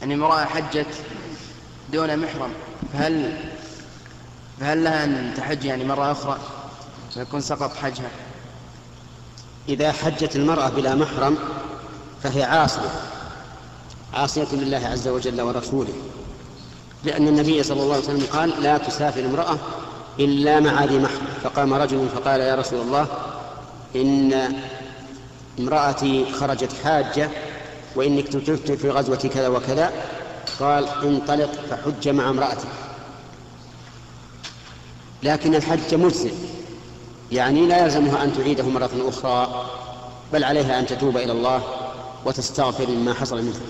يعني امرأة حجت دون محرم فهل فهل لها أن تحج يعني مرة أخرى؟ ويكون سقط حجها. إذا حجت المرأة بلا محرم فهي عاصية عاصية لله عز وجل ورسوله. لأن النبي صلى الله عليه وسلم قال لا تسافر امرأة إلا مع ذي محرم. فقام رجل فقال يا رسول الله إن امرأتي خرجت حاجة وإني اكتشفت في غزوة كذا وكذا. قال انطلق فحج مع امرأتك. لكن الحج مجزئ. يعني لا يلزمها أن تعيده مرة أخرى بل عليها أن تتوب إلى الله وتستغفر مما حصل منها